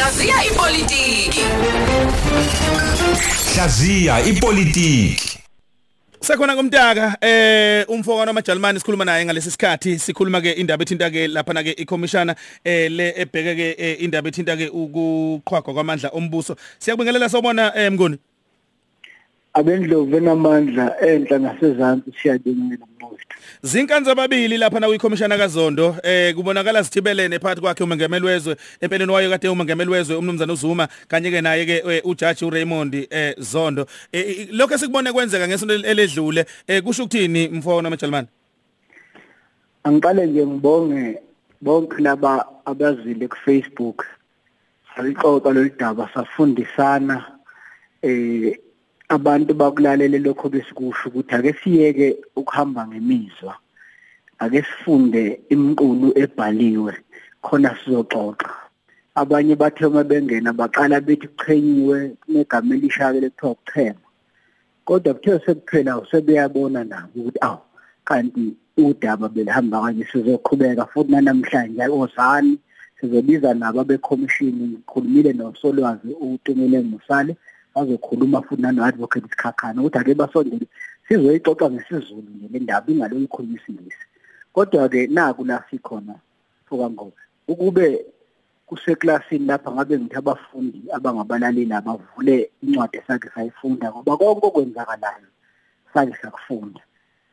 Hlaziya ipolitiki. Hlaziya ipolitiki. Sekhona kumntaka eh umfokwana wamaJalimani sikhuluma naye ngalesi sikhathi sikhuluma ke indaba ethinta ke lapha na ke ikhomishana eh le ebheke ke eh, indaba ethinta ke ukuqhwagwa kwamandla ombuso siyakubingelela sobona eh mngoni abendlovu enamandla enhla nasezantsi siyabingelela mnqothi Zinkanza ababili lapha na kuyikhomishana kaZondo. Eh kubonakala sithibelene phakathi kwakhe uMengameli wezwe empeleni wayo kade uMengameli wezwe umnumzana uZuma kanye ke naye ke eh, uJudge uRaymond eh Zondo. Eh, lokho sikubone kwenzeka ngesonto eledlule eh kusho ukuthini mfowona wamaJalimani angiqale nje ngibonge bonke laba abazile ku Facebook salixoxa lolu daba safundisana eh abantu bakulalele lokho besikusho ukuthi ake siyeke ukuhamba ngemizwa ake sifunde imiqulu ebhaliwe khona sizoxoxa. Abanye bathe uma bengena baqala bethi kuchenyiwe negama elishakele kuthiwa kuchema kodwa kuthe sekuphela usebeyabona nabo ukuthi awu kanti udaba belihamba kanje sizoqhubeka futhi namhlanje ozani sizobiza nabo abekhomishini ngikhulumile nosolwazi uTumile Musale bazokhuluma futhi nano-advocate Sikhakhana ukuthi ake basondele sizoyixoxa ngesizulu nje le ndaba ingalo ikhuluma isingisi kodwa-ke naku la sikhona fukangobe ukube kuseklasini lapha ngabe ngithi abafundi abangabalaleli abavule incwadi esakhe sayifunda ngoba konke okwenzakalayo sake sakufunda.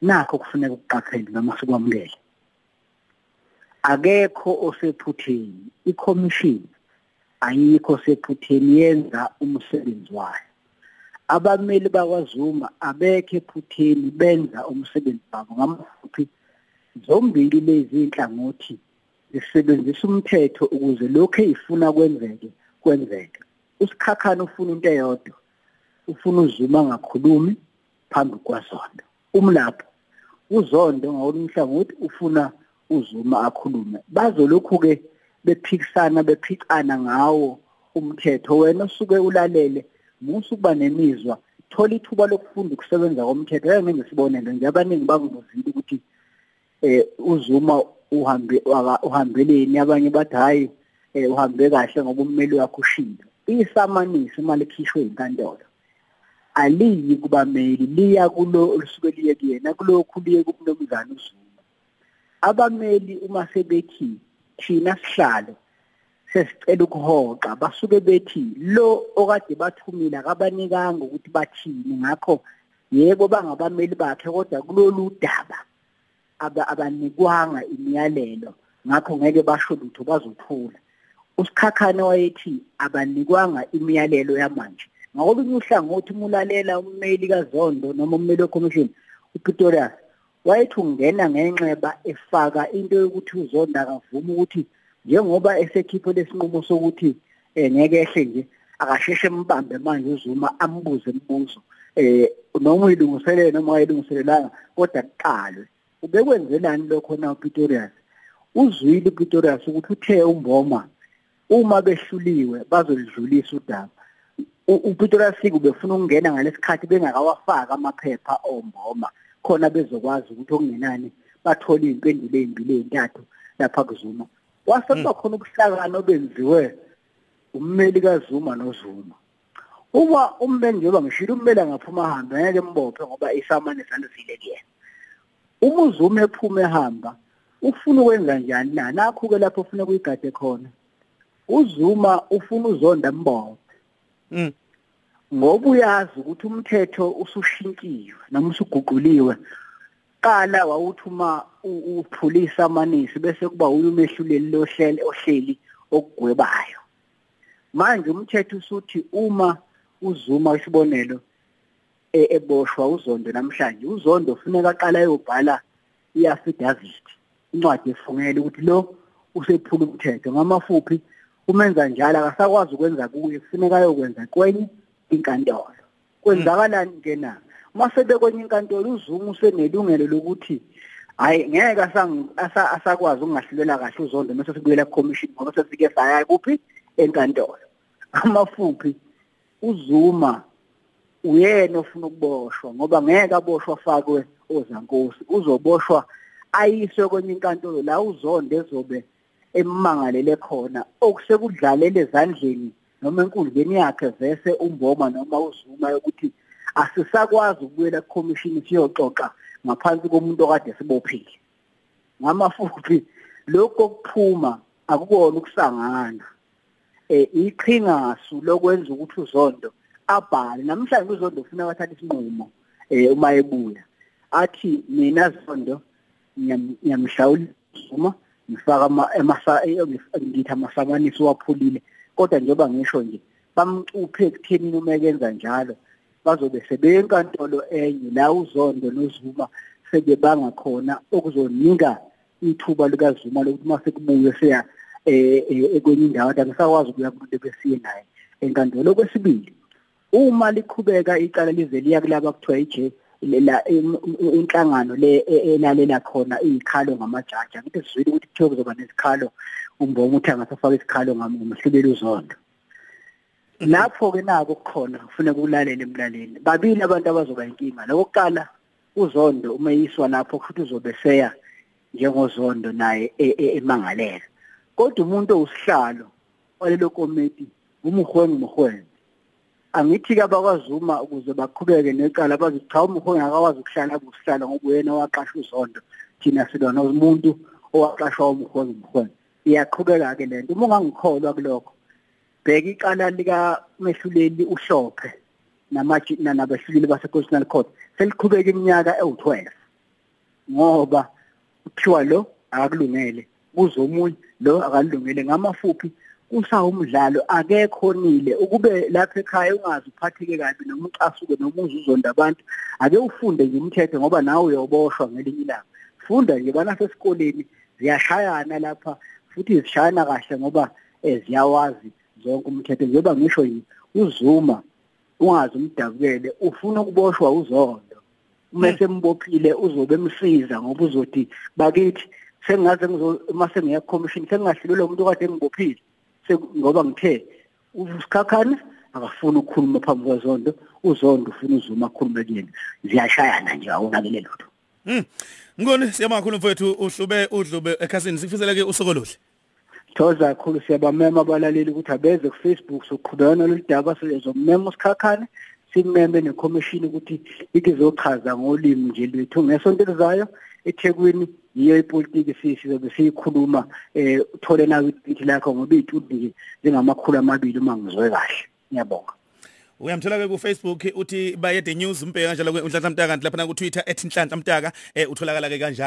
Nakho kufuneka ukuqaphele noma sikwamukele. Akekho osephutheni ikhomishini ayikho sephutheni yenza umsebenzi wayo. Abameli bakwaZuma abekho ephutheni benza umsebenzi wabo ngamafuphi zombili lezi inhlangothi zisebenzisa umthetho ukuze lokho ezifuna kwenzeke kwenzeke. Usikhakhana ufuna into eyodwa ufuna uzuma ngakhulumi phambi kwaZondo umlapho uZondo ngawolunhlangothi ufuna uzuma akhulume. Bazolokhu ke bephikisana bephicana ngawo umthetho. Wena osuke ulalele musu kuba nemizwa. Thola ithuba lokufunda ukusebenza komthetho. Yeke ngesibonelo nje abaningi bangibuzile ukuthi eh uzuma uhambe uhambeleni abanye bathi hayi eh uhambe kahle ngoba ummeli wakho ushilo isamanisi imali ekhishwe inkantolo aliyi kubameli liya kulo olusuke liye kuyena kulokhu liye kumnumzana uzuma. Abameli uma sebethi thina sihlalo sesicela ukuhoxa. Basuke bethi lo okade bathumile akabanikanga ukuthi bathini. Ngakho yebo bangabameli bakhe kodwa kulolu daba abanikwanga imiyalelo. Ngakho ngeke basho lutho bazothula. Usikhakhane wayethi abanikwanga imiyalelo yamanje. Ngakolunye uhlangothi umulalela ummeli kaZondo noma ummeli weCommission uPitorius wayethi ungena ngenxeba efaka into yokuthi uzonda akavuma ukuthi njengoba esekhiphe lesinqumo sokuthi eh ngeke ehle nje akasheshe mbambe manje uzuma ambuze imibuzo eh noma uyilungiselele noma ayilungiselelanga kodwa kuqalwe. Ubekwenzelani lokho na uPitorius? Uzwile uPitorius ukuthi uthe umboma uma behluliwe bazolidlulisa udaba. uPitorius ubefuna ukungena ngalesikhathi bengakawafaka amaphepha omboma. Khona bezokwazi ukuthi okungenani bathola izimpendulo ezimbili ezintathu lapha kuzuma. Waseba khona ubuhlakani obenziwe ummeli kaZuma noZuma. Uma ummeli njengoba ngishilo ummeli angaphuma ahambe ngeke mbophe ngoba isamane kuyena. Uma uZuma ephuma ehamba ufuna ukwenza njani na? Nakho ke lapho ufuna kuyigade khona uZuma ufuna uzonda mbophe. Mm ngoba uyazi ukuthi umthetho usushintshiwe noma usuguquliwe qala wawuthi uma uphulisa amanisi bese kuba umehluleli lohlele ohleli okugwebayo. Manje umthetho usuthi uma uzuma isibonelo eboshwa uzondo namhlanje uzondo ufuneka aqala ayobhala iaffidavit incwadi efungele ukuthi lo usephula umthetho. Ngamafuphi umenza njalo akasakwazi ukwenza kuye kufuneka ayokwenza kwenye. Inkantolo. Kwenzakalani ke na? Mase bekwenye inkantolo uzuma usenelungelo lokuthi hayi ngeke asakwazi ukungahlulela kahle uzondo mase sikubuyela commission ngoba sesike saya kuphi? Enkantolo. Amafuphi uzuma uyena ofuna ukuboshwa ngoba ngeke aboshwa afakwe ozankosi. Uzoboshwa ayiswe kwenye inkantolo la uzonde ezobe emmangalele khona okusekudlalele ezandleni noma enkundleni yakhe vese umboma noma uzuma ukuthi asisakwazi ukubuyela kucommission siyoxoxa ngaphansi komuntu okade sibophile ngamafuphi lokho okuphuma akukona ukusangana. Eh iqhingasu lokwenza ukuthi uzondo abhale namhlanje uzondo ufuna bathatha isinqumo eh uma ebuya. Athi mina zondo ngiyamhlawula uma ngifaka ama ngithi amasamanisi waphulile kodwa njengoba ngisho nje bamcuphe ekutheni uma ekenza njalo bazobe sebeyinkantolo enye la uzondo nozuma sebebanga khona okuzonika ithuba likazuma lokuthi mase kubuye seya ekwenye indawo kanti ngisakwazi ukuya kumuntu besiye naye. Enkantolo kwesibili uma liqhubeka icala lize liya kulaba kuthiwa ije lela inhlangano le elalela khona izikhalo ngamajaji. Akuthi sizwile ukuthi kuthiwa kuzoba nezikhalo umbongo uthi angasafaka isikhalo ngomhluleli uzondo lapho ke nako kukhona kufuneka ulalele emlaleni babili abantu abazoba inkinga. Lokuqala uzondo uma yiswa lapho futhi uzobe seya njengozondo naye emangalela. Kodwa umuntu owusihlalo walelo komiti umuhwengu muhwengu angithi ke abakwazuma ukuze baqhubeke necala bazi cha umuhwengu akakwazi ukuhlala kusihlala ngoba uyena waqasha uzondo thina silona umuntu owaqashwa umuhwengu muhwengu iyaqhubeka ke lento uma ungangikholwa kulokho bheka icala lika mehluleli uhlophe namaji nabahluleli base Constitutional Court. Seliqhubeka iminyaka ewu12 ngoba kuthiwa lo akakulungele kuzomunye lo akalungele ngamafuphi kusawumdlalo akekho nile ukube lapha ekhaya ungazi uphatheke kabi noma ucasuke noma uzuzonda abantu ake ufunde nje umthetho ngoba nawe uyoboshwa ngelinye ilanga. Funda nje bana sesikoleni ziyashayana lapha futhi zishayana kahle ngoba ziyawazi zonke umthetho njengoba ngisho yini uzuma ungazi umdabukele ufuna ukuboshwa uzondo. Uma sembophile uzobe emsiza ngoba uzothi bakithi sengaze ngizo uma sengiya commission sengahlulelwa umuntu kade engibophile. Ngoba ngithe usikhakhane akafuni ukukhuluma phambi kwezondo uzondo ufuna uzuma akhulume kuyena. Ziyashayana nje awunakele lutho. Mm. Ngoni siyabonga kakhulu mfowethu. Uhlube udlube ekhasini. Sifisela ke usokolohle. Thoza kakhulu siyabamema abalaleli ukuthi abeze ku Facebook soqhubekana loludaba sizomema usikhakhane simeme necommission ukuthi ikizochaza ngolimi nje lwethu. Ngesonto elizayo eThekwini yiyo ipolitiki sizobe siyikhuluma eh uthole nawe ithi lakho ngoba izitudio nje njengamakhulu amabili uma ngizwe kahle. Ngiyabonga. Uyamthola ke ku Facebook uthi bayede news umbheka kanjalo kwe unhlanhla mtaka kanti lapha na ku Twitter @nhlanhla mtaka eh utholakala ke kanjalo.